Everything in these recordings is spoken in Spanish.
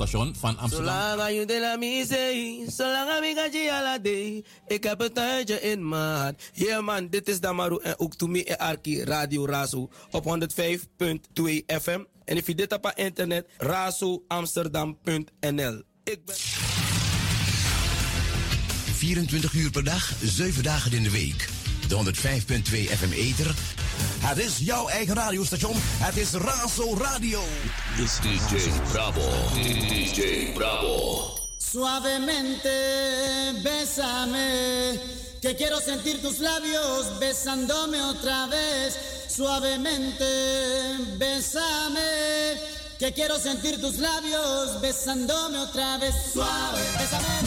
radiostation van Amsterdam. Zolang je de la misei, zolang ik heb het tijdje in hart. Yeah man, dit is Damaru en ook to me en Arki Radio Razo op 105.2 FM. En if je dit op internet, razoamsterdam.nl. Ik ben... 24 uur per dag, 7 dagen in de week. De 105.2 FM Eter. Het is jouw eigen radiostation. Het is Razo Radio. This DJ Bravo. DJ Bravo. Suavemente, bésame, que quiero sentir tus labios besándome otra vez. Suavemente, bésame, que quiero sentir tus labios besándome otra vez. Suave, bésame,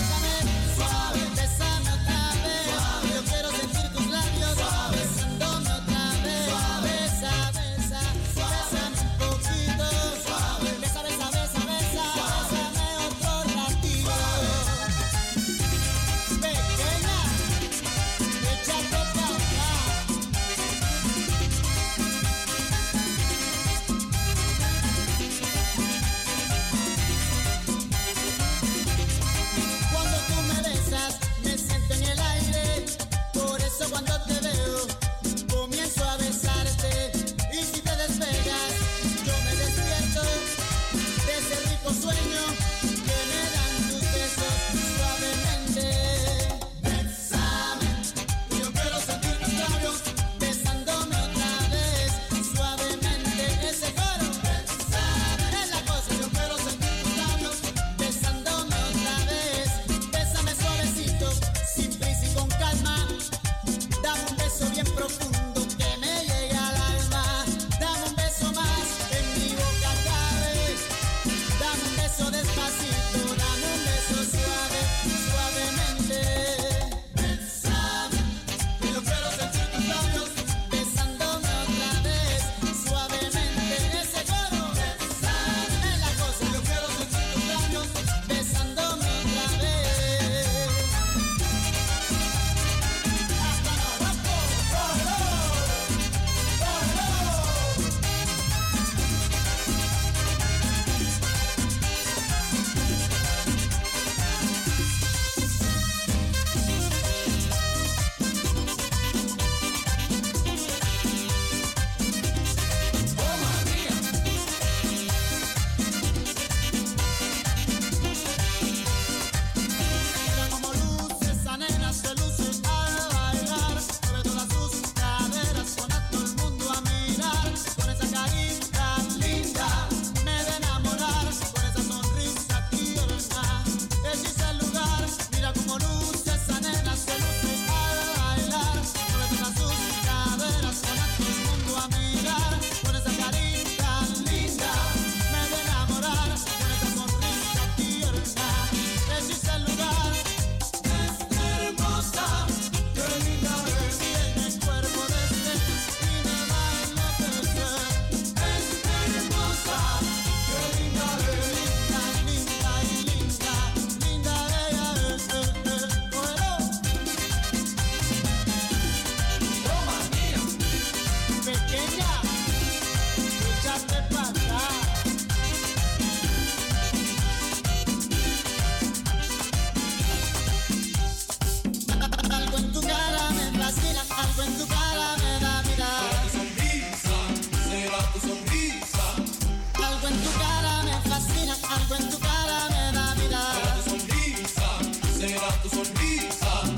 será tu sonrisa.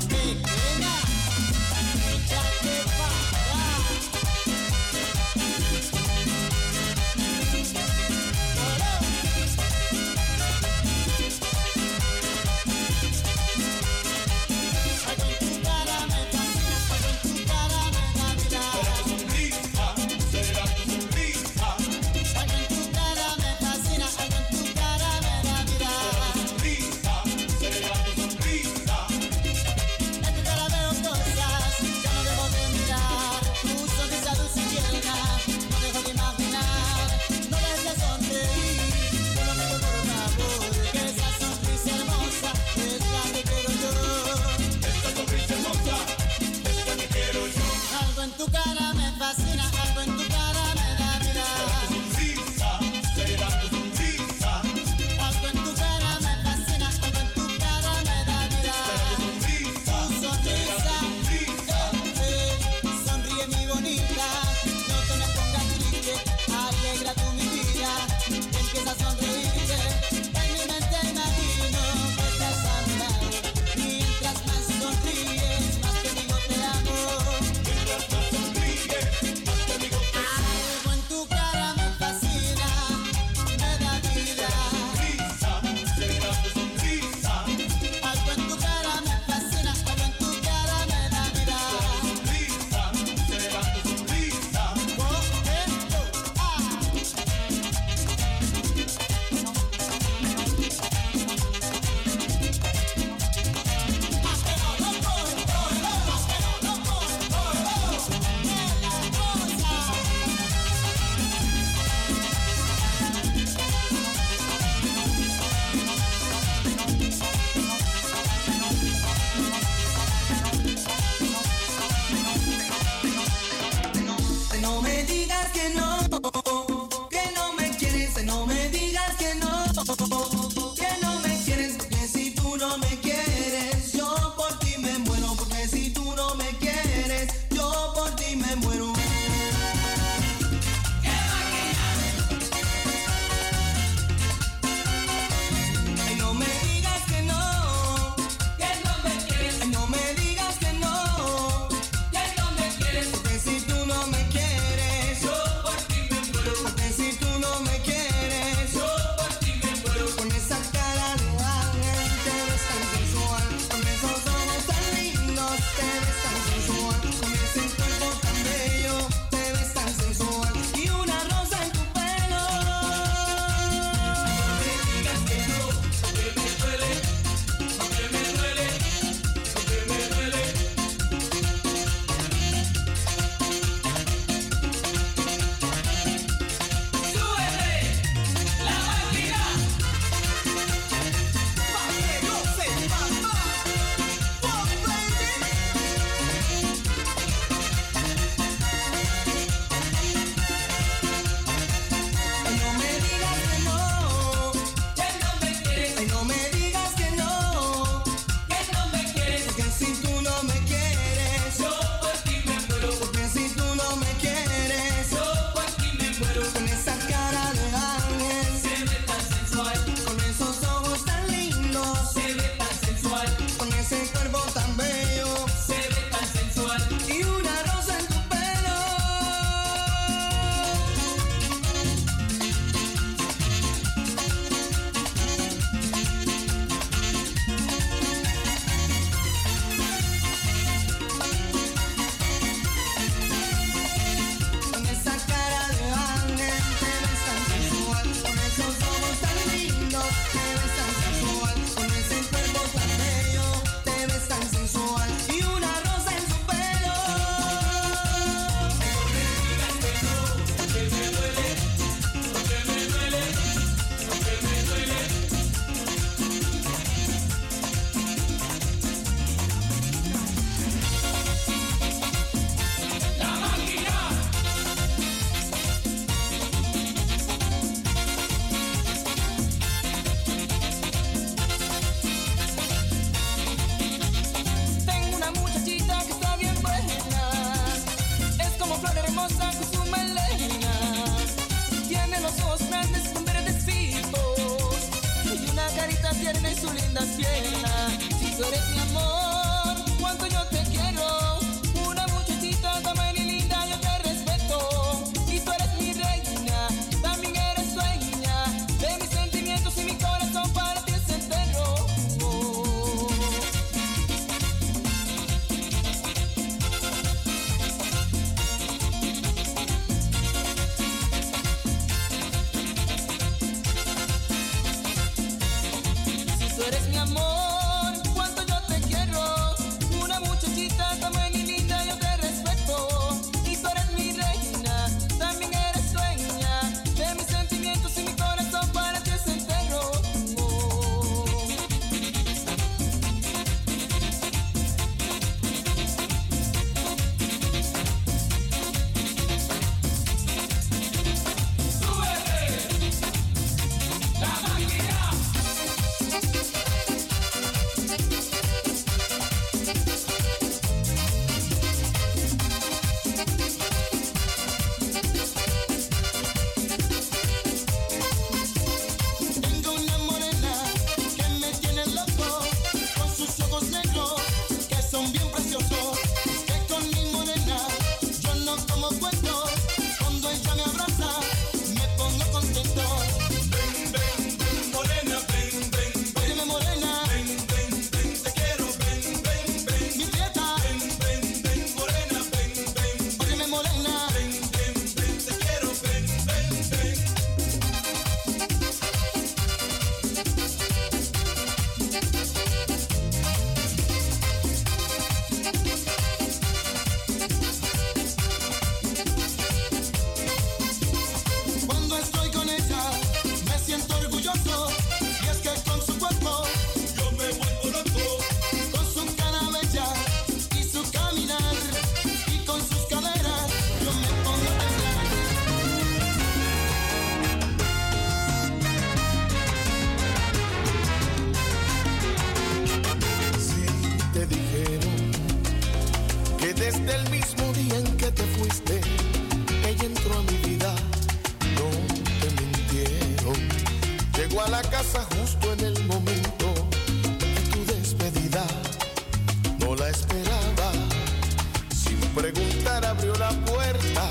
Preguntar abrió la puerta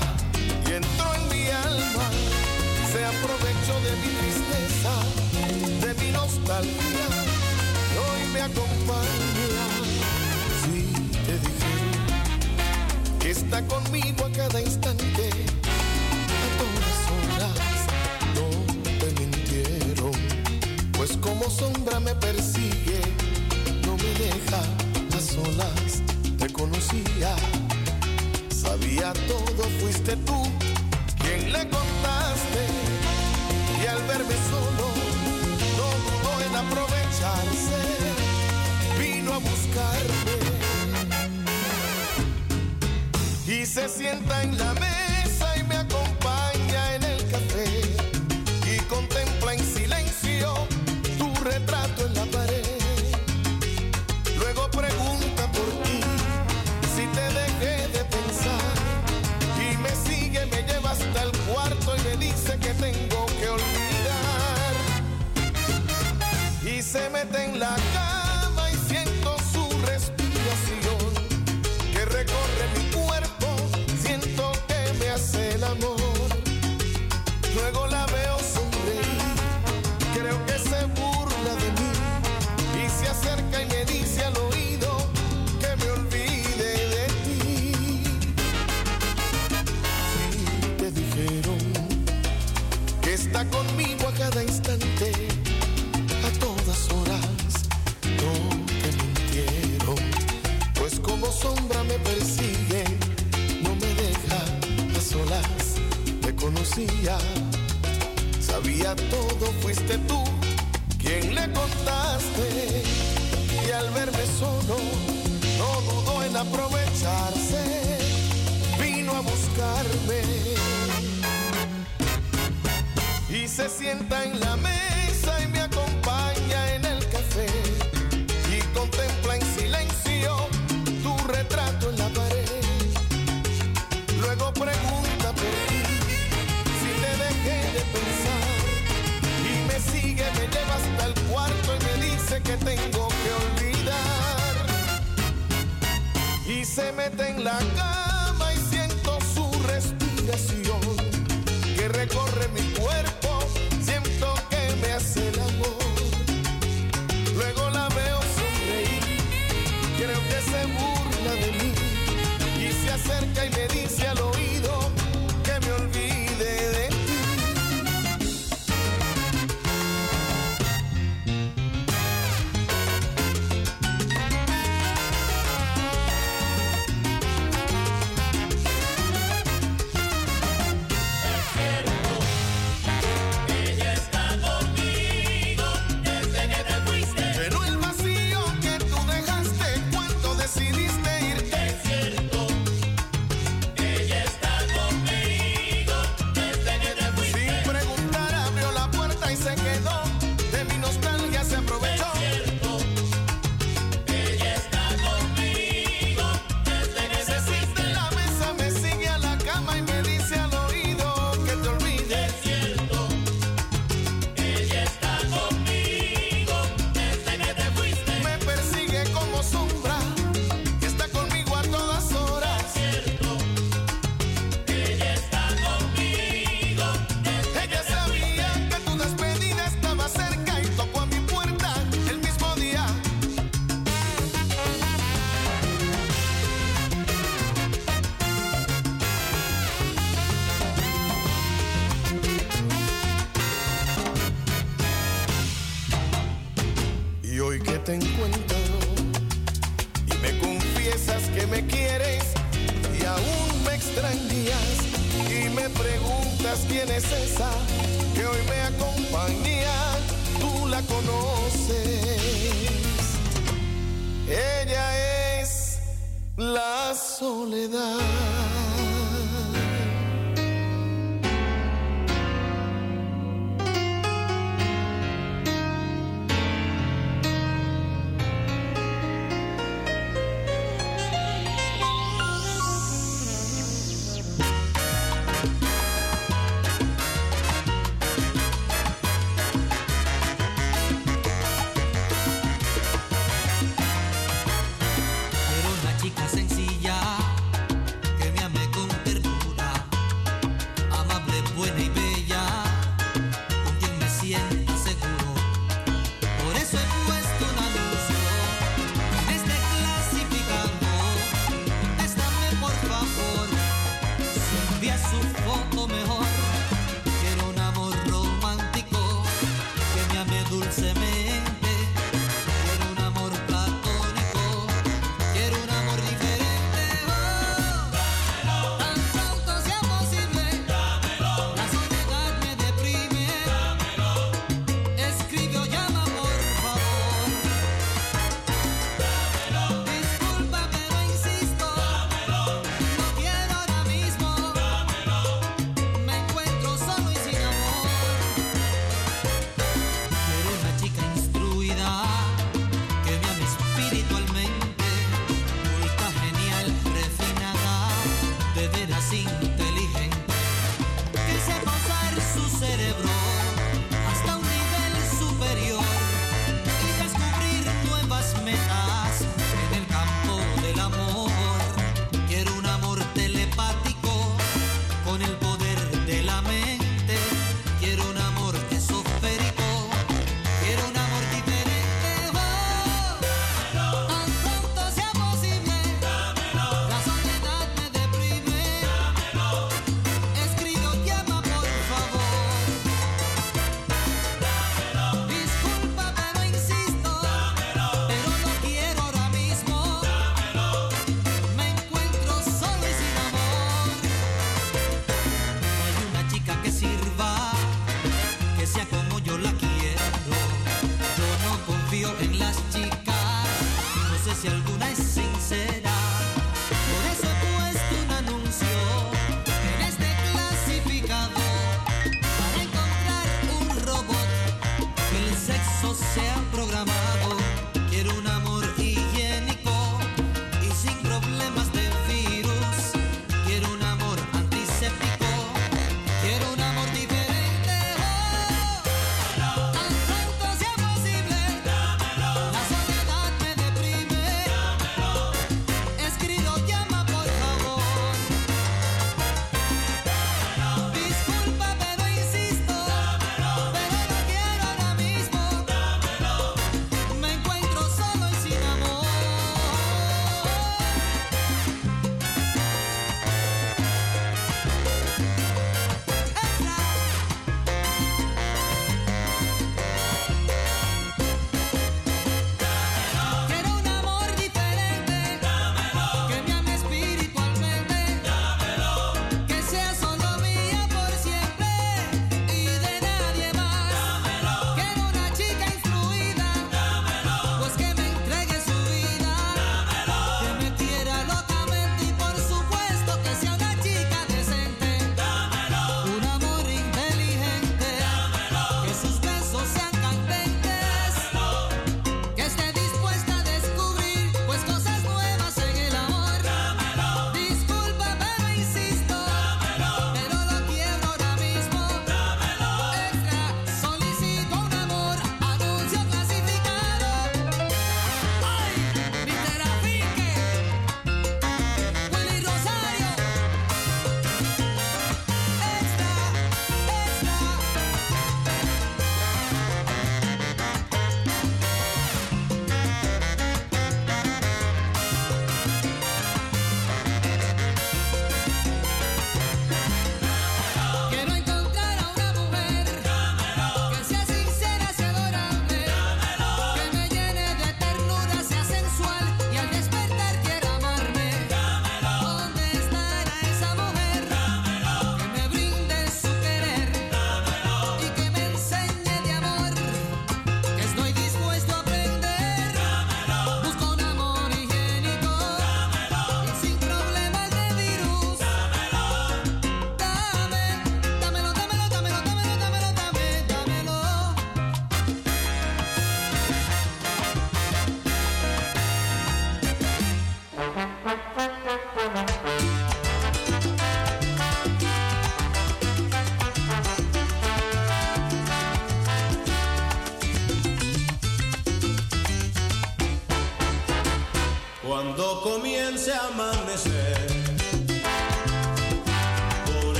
y entró en mi alma. Se aprovechó de mi tristeza, de mi nostalgia. Hoy me acompaña. Sí, te dije que está conmigo a cada instante, a todas horas. No te mintieron, pues como sombra me persigue, no me deja a solas. Te conocía sabía todo fuiste tú quien le contaste. Y al verme solo no dudó en aprovecharse, vino a buscarme. Y se sienta en la mesa. meten la cara. Sabía todo, fuiste tú quien le contaste. Y al verme solo, no dudó en aprovecharse. Vino a buscarme. Y se sienta en la mesa tengo que olvidar. Y se mete en la cama y siento su respiración que recorre mi cuerpo, siento que me hace el amor. Luego la veo sonreír, creo que se burla de mí y se acerca y me dice a lo como sombra.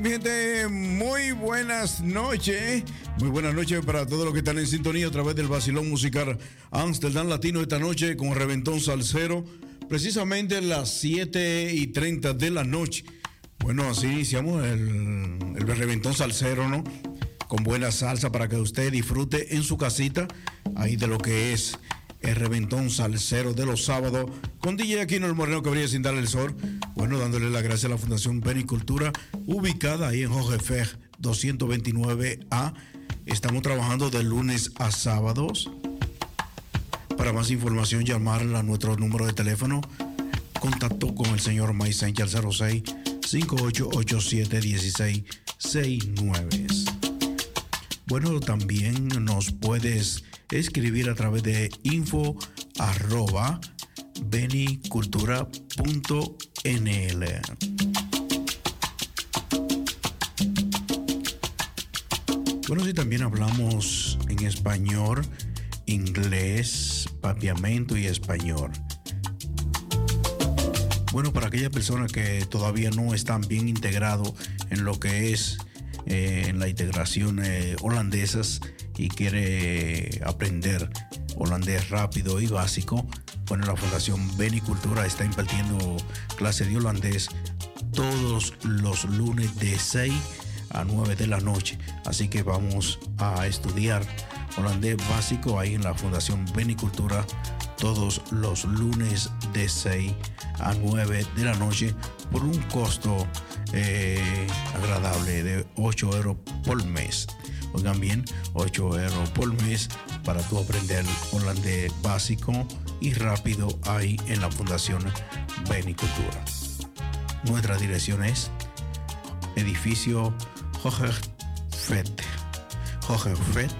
Mi gente, muy buenas noches. Muy buenas noches para todos los que están en sintonía a través del Basilón Musical Amsterdam Latino esta noche con Reventón Salcero, precisamente las 7 y 30 de la noche. Bueno, así iniciamos el, el Reventón Salcero, ¿no? Con buena salsa para que usted disfrute en su casita, ahí de lo que es el Reventón Salcero de los sábados, con DJ Aquino el Moreno que brilla sin darle el sol. Bueno, dándole las gracias a la Fundación Benicultura, ubicada ahí en Jorge Fej 229A. Estamos trabajando de lunes a sábados. Para más información, llamar a nuestro número de teléfono. Contacto con el señor May Sánchez al 06 5887 1669. Bueno, también nos puedes escribir a través de info arroba benicultura.nl. Bueno, si también hablamos en español, inglés, papiamento y español. Bueno, para aquellas personas que todavía no están bien integrados en lo que es eh, en la integración eh, holandesas y quiere aprender holandés rápido y básico, bueno, la Fundación Benicultura está impartiendo clase de holandés todos los lunes de 6 a 9 de la noche. Así que vamos a estudiar holandés básico ahí en la Fundación Benicultura todos los lunes de 6 a 9 de la noche por un costo eh, agradable de 8 euros por mes. Oigan bien, 8 euros por mes para tú aprender holandés básico y rápido ahí en la Fundación Benicultura. Nuestra dirección es edificio Jorge Fett. Jorge Fett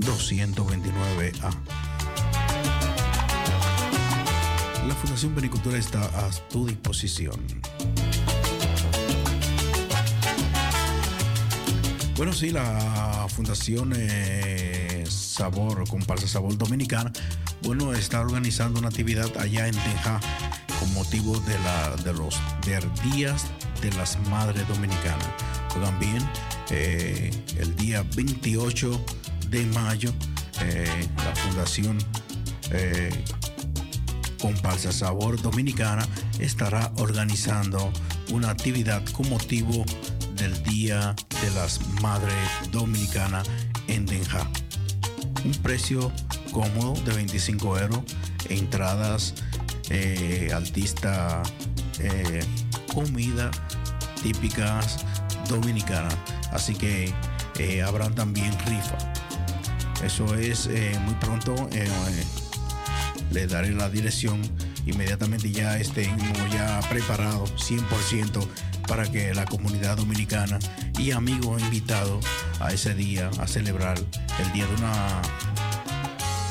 229A. La Fundación Benicultura está a tu disposición. Bueno, sí, la Fundación eh, Sabor, Comparsa Sabor Dominicana, bueno, está organizando una actividad allá en Teja con motivo de, la, de los días de las Madres Dominicanas. Bien, eh, el día 28 de mayo, eh, la Fundación eh, Comparsa Sabor Dominicana estará organizando una actividad con motivo del Día de las Madres Dominicanas en Denja. Un precio cómodo de 25 euros, entradas, eh, artista, eh, comida típicas dominicanas. Así que eh, habrán también rifa. Eso es eh, muy pronto. le daré la dirección inmediatamente ya estén ya preparados 100% para que la comunidad dominicana y amigos invitados a ese día a celebrar el día de una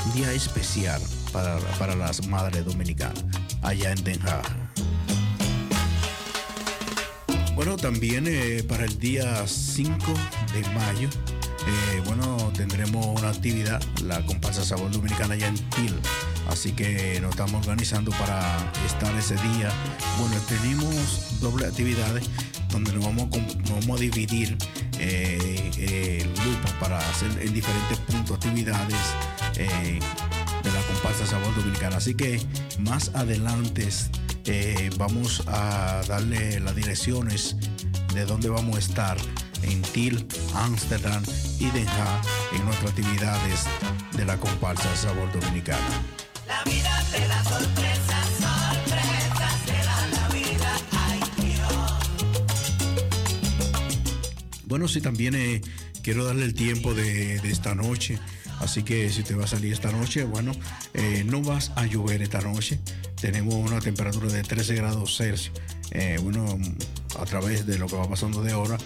un día especial para, para las madres dominicanas allá en Den. Bueno, también eh, para el día 5 de mayo, eh, bueno, tendremos una actividad, la comparsa Sabor Dominicana allá en Til. Así que nos estamos organizando para estar ese día. Bueno, tenemos doble actividades donde nos vamos, a dividir eh, el grupo para hacer en diferentes puntos actividades eh, de la comparsa Sabor Dominicana. Así que más adelante eh, vamos a darle las direcciones de dónde vamos a estar en Til, Amsterdam y Den en nuestras actividades de la comparsa Sabor Dominicana. Bueno, sí, también eh, quiero darle el tiempo de, esta noche. Así que si te va a salir esta noche, bueno, eh, no vas a llover esta noche. Tenemos una temperatura de 13 grados Celsius. Eh, bueno, a través de lo que va pasando de hora,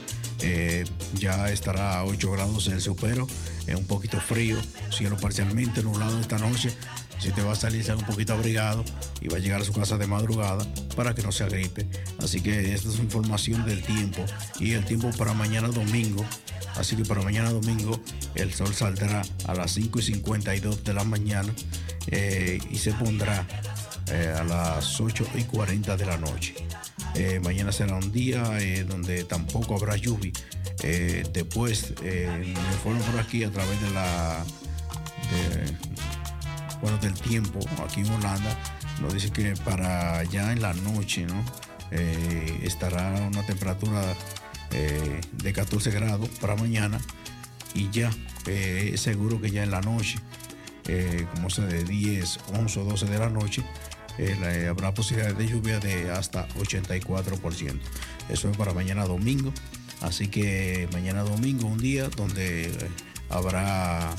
eh, ya estará a 8 grados Celsius, pero es un poquito frío, cielo parcialmente nublado esta noche. Si te va a salir, sea un poquito abrigado y va a llegar a su casa de madrugada para que no se agripe. Así que esta es información del tiempo y el tiempo para mañana domingo. Así que para mañana domingo el sol saldrá a las 5 y 52 de la mañana eh, y se pondrá eh, a las 8 y 40 de la noche. Eh, mañana será un día donde tampoco habrá lluvia. Después, me informan por aquí a través de la bueno, del tiempo aquí en Holanda, nos dice que para ya en la noche, ¿no? Eh, estará una temperatura eh, de 14 grados para mañana y ya eh, seguro que ya en la noche, eh, como sea de 10, 11 o 12 de la noche, habrá posibilidad de lluvia de hasta 84%. Eso es para mañana domingo. Así que mañana domingo, un día donde habrá,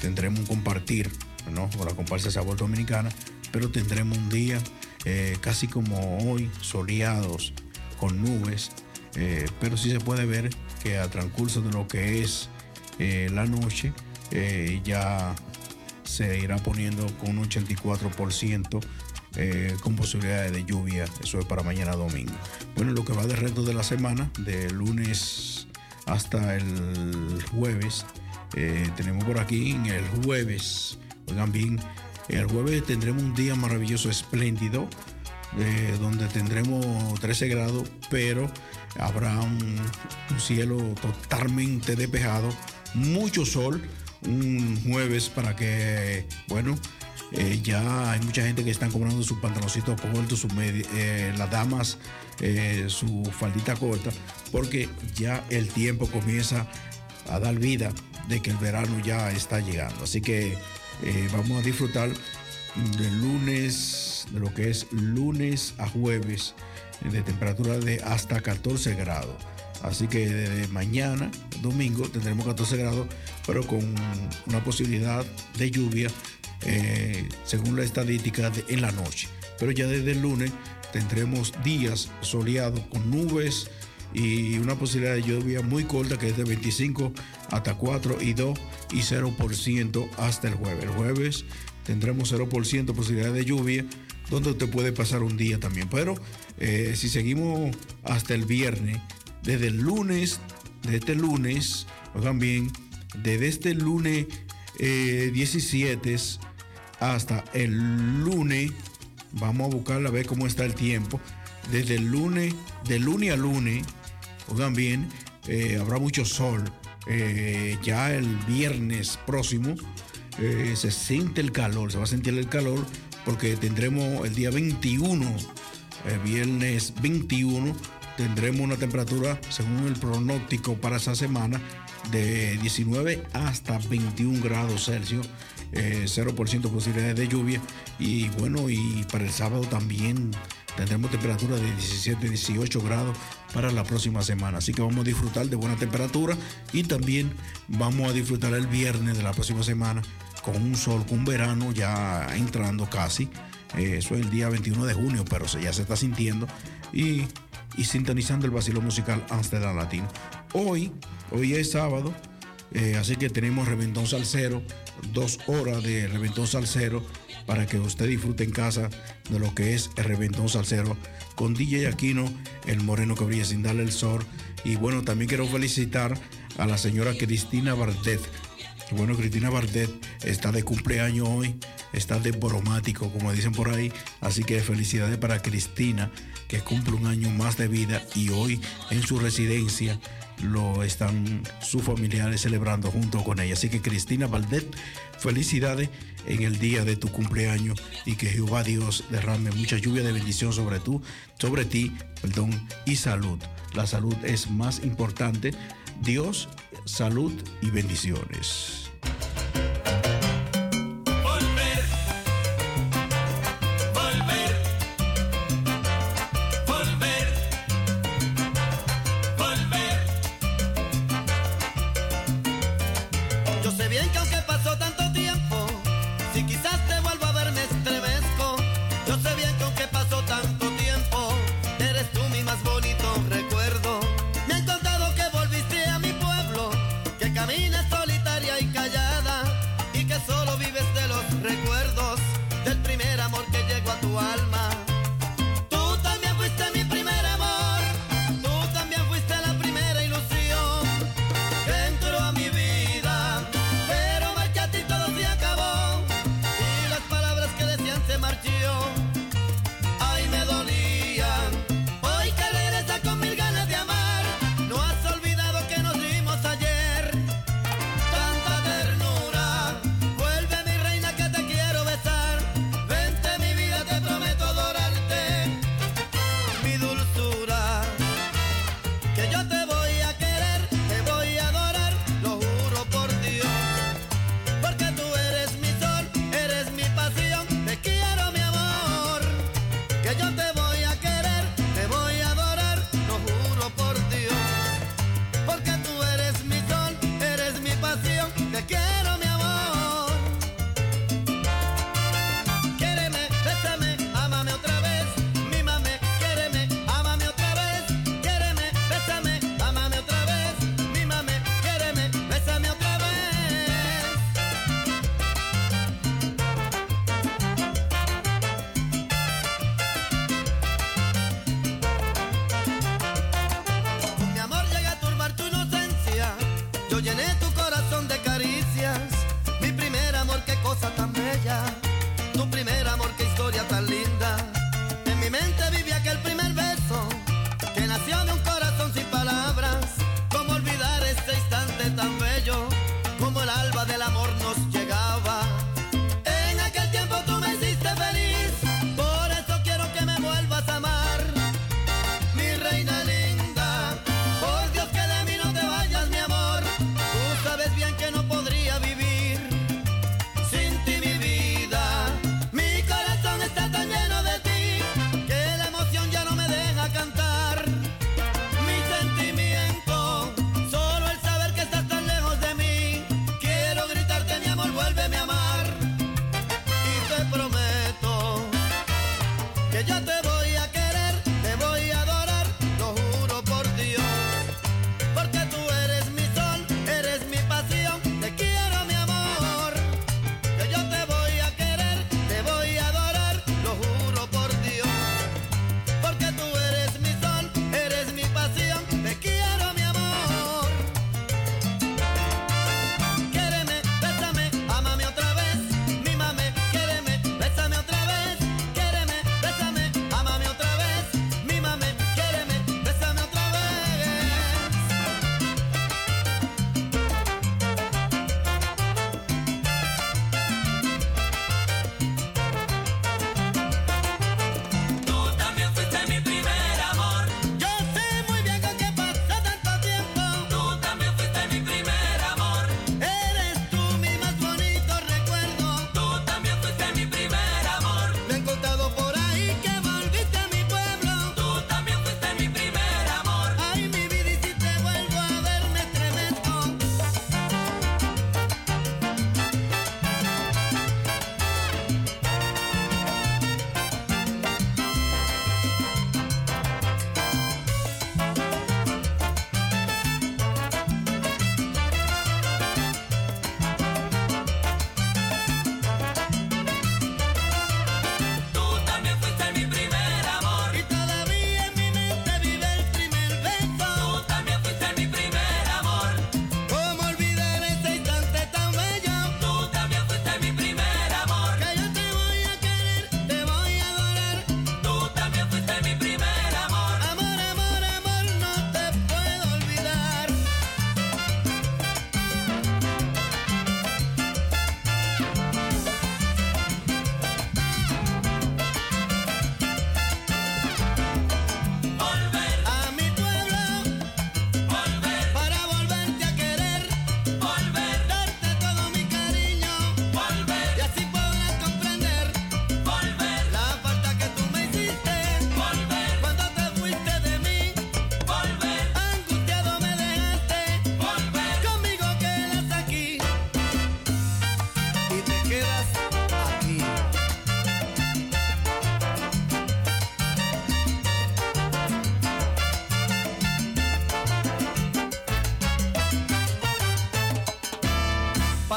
tendremos un compartir, ¿no? Con la comparsa Sabor Dominicana, pero tendremos un día eh, casi como hoy, soleados, con nubes, eh, pero sí se puede ver que a transcurso de lo que es eh, la noche, ya se irá poniendo con un 84% eh, con posibilidades de lluvia. Eso es para mañana domingo. Bueno, lo que va de resto de la semana, de lunes hasta el jueves, tenemos por aquí en el jueves, oigan bien, el jueves tendremos un día maravilloso, espléndido, eh, donde tendremos 13 grados, pero habrá un, cielo totalmente despejado, mucho sol, un jueves para que, bueno, eh, ya hay mucha gente que están comprando sus pantaloncitos cortos, sus eh, las damas eh, su faldita corta, porque ya el tiempo comienza a dar vida de que el verano ya está llegando. Así que eh, vamos a disfrutar de lunes, de lo que es lunes a jueves, de temperatura de hasta 14 grados. Así que desde mañana, domingo, tendremos 14 grados, pero con una posibilidad de lluvia, eh, según la estadística, de- en la noche. Pero ya desde el lunes tendremos días soleados con nubes y una posibilidad de lluvia muy corta que es de 25 hasta 4 y 2 y 0% hasta el jueves. El jueves tendremos 0% posibilidad de lluvia donde usted puede pasar un día también. Pero eh, si seguimos hasta el viernes, desde el lunes, desde este lunes, oigan bien, desde este lunes eh, 17 hasta el lunes, vamos a buscar a ver cómo está el tiempo. Desde el lunes, de lunes a lunes, oigan bien, eh, habrá mucho sol. Eh, ya el viernes próximo eh, se siente el calor, se va a sentir el calor porque tendremos el día 21, eh, viernes 21, tendremos una temperatura, según el pronóstico para esa semana, de 19 hasta 21 grados Celsius, eh, 0% posibilidades de lluvia. Y bueno, y para el sábado también tendremos temperatura de 17, 18 grados para la próxima semana. Así que vamos a disfrutar de buena temperatura y también vamos a disfrutar el viernes de la próxima semana con un sol, con un verano ya entrando casi. Eh, eso es el día 21 de junio, pero ya se está sintiendo. Y, y sintonizando el vacilo musical Amsterdam Latino. Hoy, hoy es sábado, eh, así que tenemos Reventón Salcero, dos horas de Reventón Salcero para que usted disfrute en casa de lo que es el Reventón Salcero con DJ Aquino, el moreno que brilla sin darle el sol. Y bueno, también quiero felicitar a la señora Cristina Bardet. Bueno, Cristina Bardet está de cumpleaños hoy, está de bromático, como dicen por ahí. Así que felicidades para Cristina, que cumple un año más de vida y hoy en su residencia lo están sus familiares celebrando junto con ella. Así que Cristina Valdet, felicidades en el día de tu cumpleaños y que Jehová Dios derrame mucha lluvia de bendición sobre tú, sobre ti, perdón, y salud. La salud es más importante. Dios, salud y bendiciones.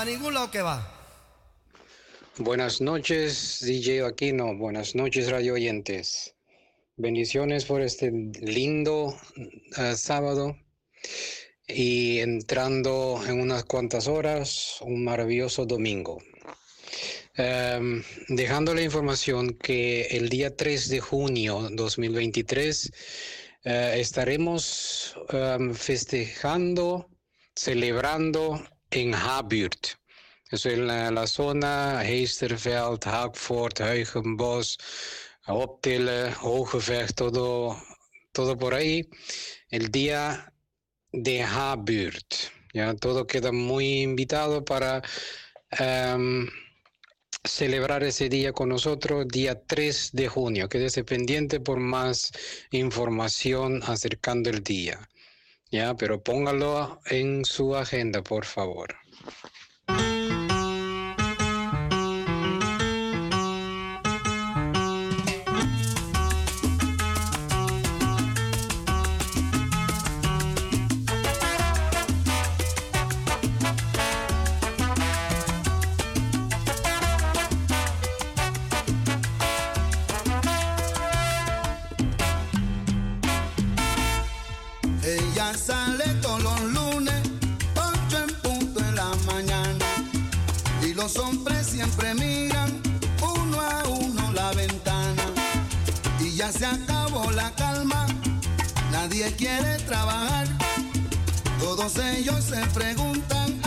Para que va. Buenas noches, DJ Aquino. Buenas noches, radio oyentes. Bendiciones por este lindo eh, sábado y entrando en unas cuantas horas, un maravilloso domingo. Em, dejando la información que el día 3 de junio 2023 eh, estaremos em, festejando, celebrando en Haburt. Eso en la, la zona Heesterveld, Haagfort, Huigenbos, Optille, Hogevecht, todo, todo por ahí. El día de Haburt. Ya todo queda muy invitado para em, celebrar ese día con nosotros, día 3 de junio. Quédese pendiente por más información acercando el día. Ya, pero póngalo en su agenda, por favor. Los hombres siempre miran uno a uno la ventana. Y ya se acabó la calma, nadie quiere trabajar. Todos ellos se preguntan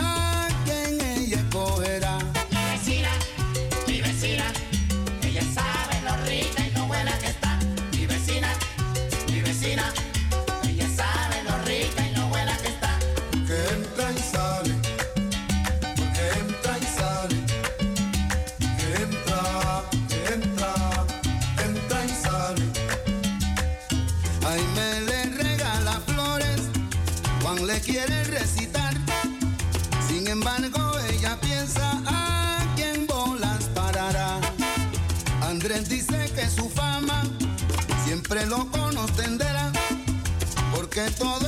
todo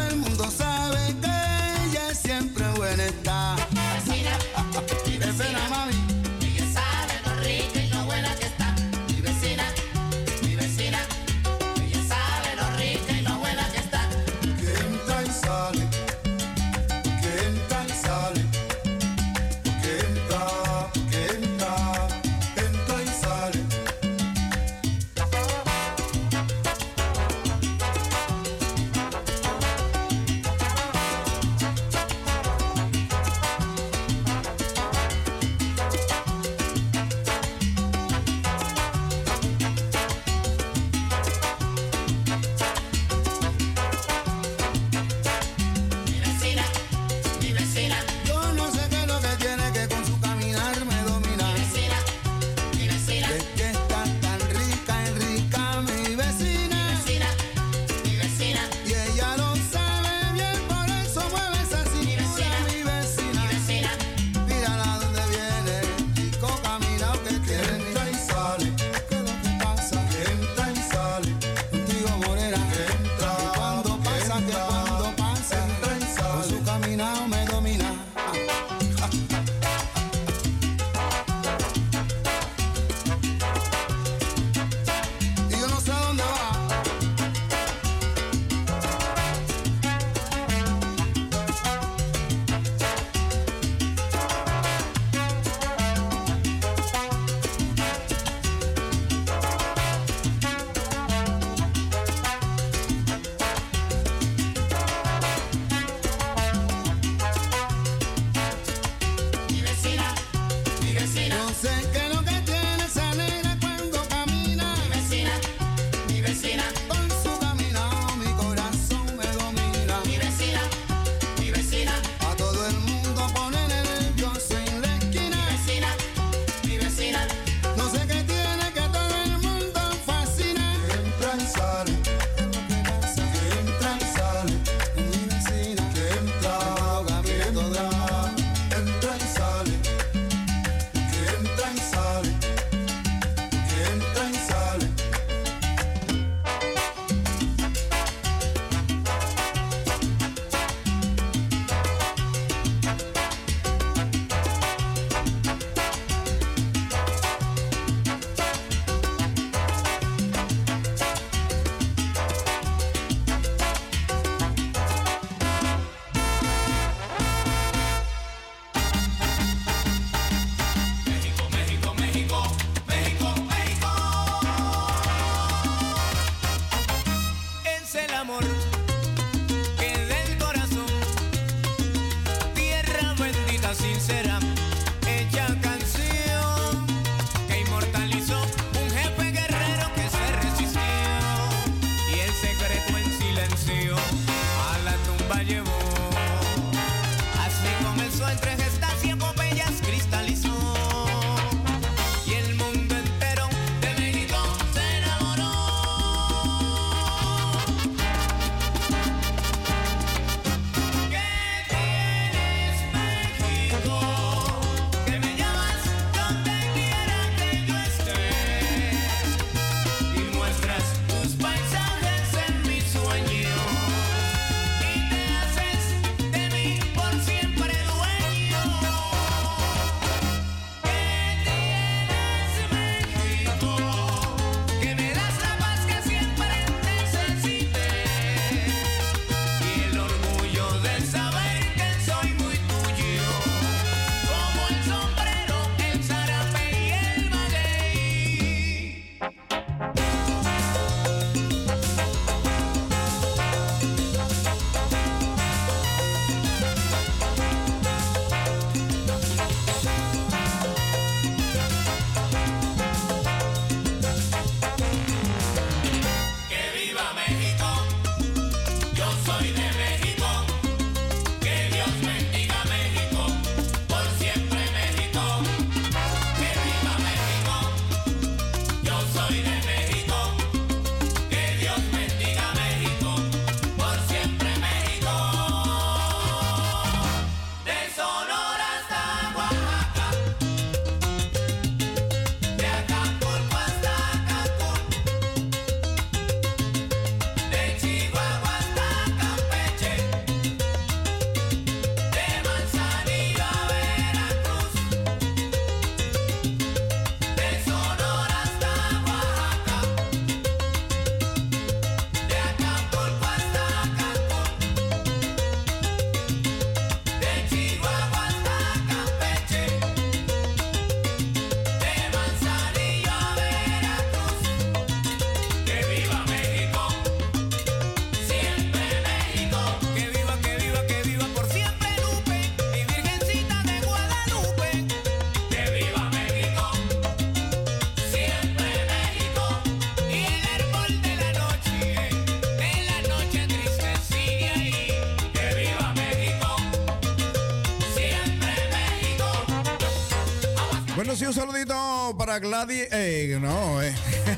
para Gladys. Eh, no, eh.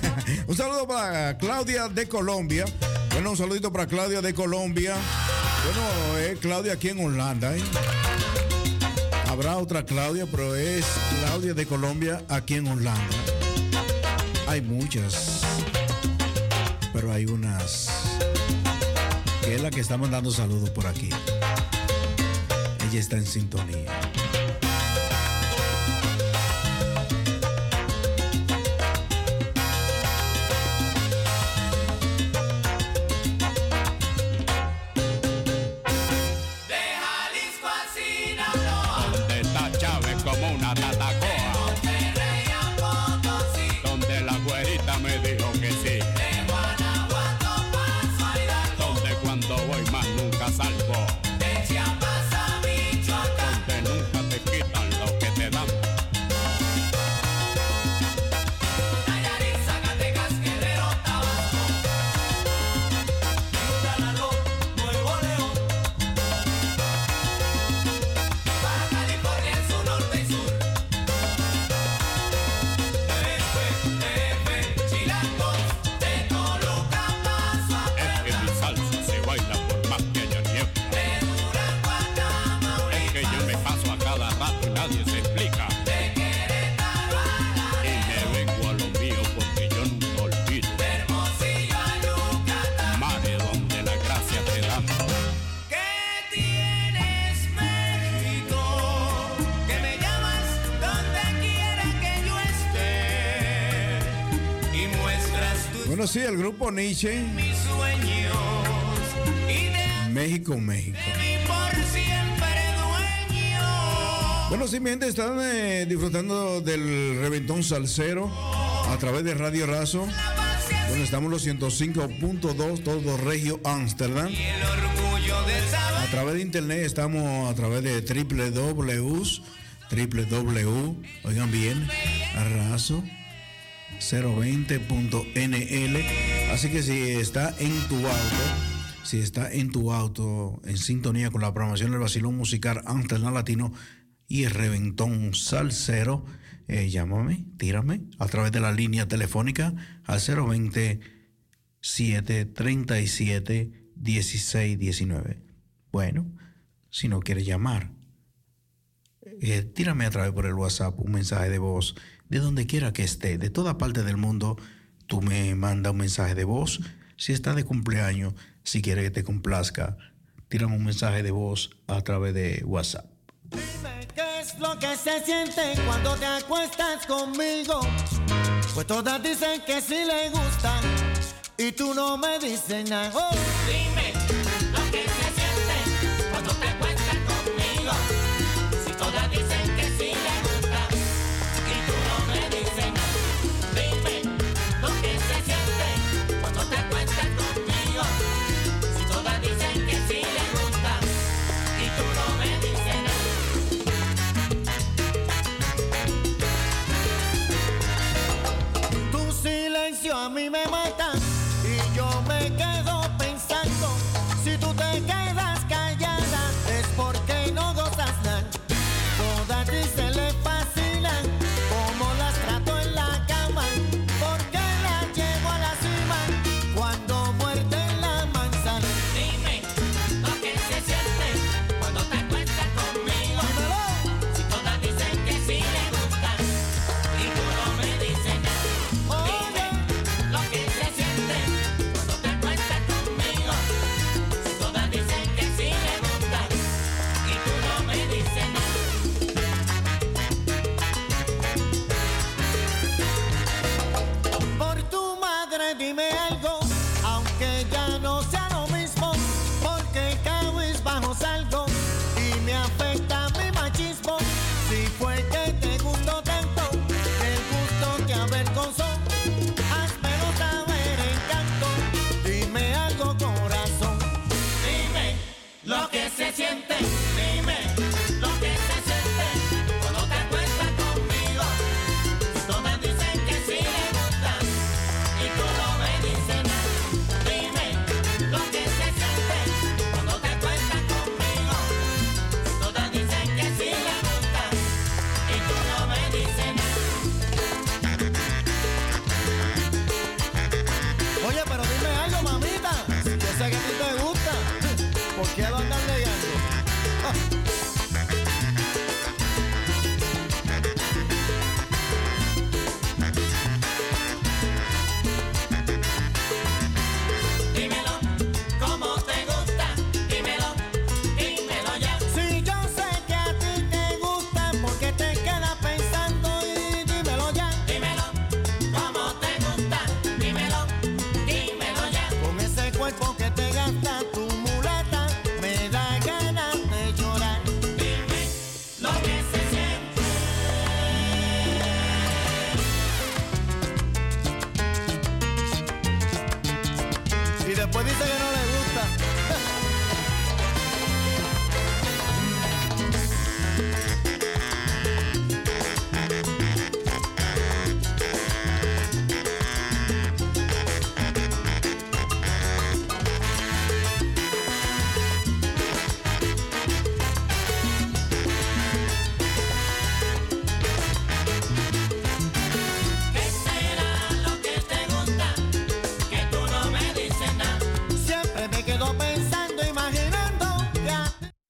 un saludo para Claudia de Colombia. Bueno, un saludito para Claudia de Colombia. Bueno, es Claudia aquí en Holanda. ¿eh? Habrá otra Claudia, pero es Claudia de Colombia aquí en Holanda. Hay muchas, pero hay unas que es la que está mandando saludos por aquí. Ella está en sintonía. Nietzsche, México, México. Bueno, sí, mi gente, están eh, disfrutando del reventón salsero a través de Radio Razo. Bueno, estamos los 105.2, todo Regio Amsterdam. A través de internet estamos a través de www, www, oigan bien, razo 020.nl. Así que si está en tu auto, si está en tu auto en sintonía con la programación del Basilón Musical Amsterdam Latino y el Reventón Salsero, eh, llámame, tírame a través de la línea telefónica al 020 737 1619. Bueno, si no quieres llamar, eh, tírame a través por el WhatsApp un mensaje de voz de donde quiera que esté, de toda parte del mundo. Tú me mandas un mensaje de voz. Si está de cumpleaños, si quieres que te complazca, tírame un mensaje de voz a través de WhatsApp. ¿Qué es lo que se siente cuando te acuestas conmigo? Pues todas dicen que sí le gusta y tú no me dices nada. Oh. A mí me mata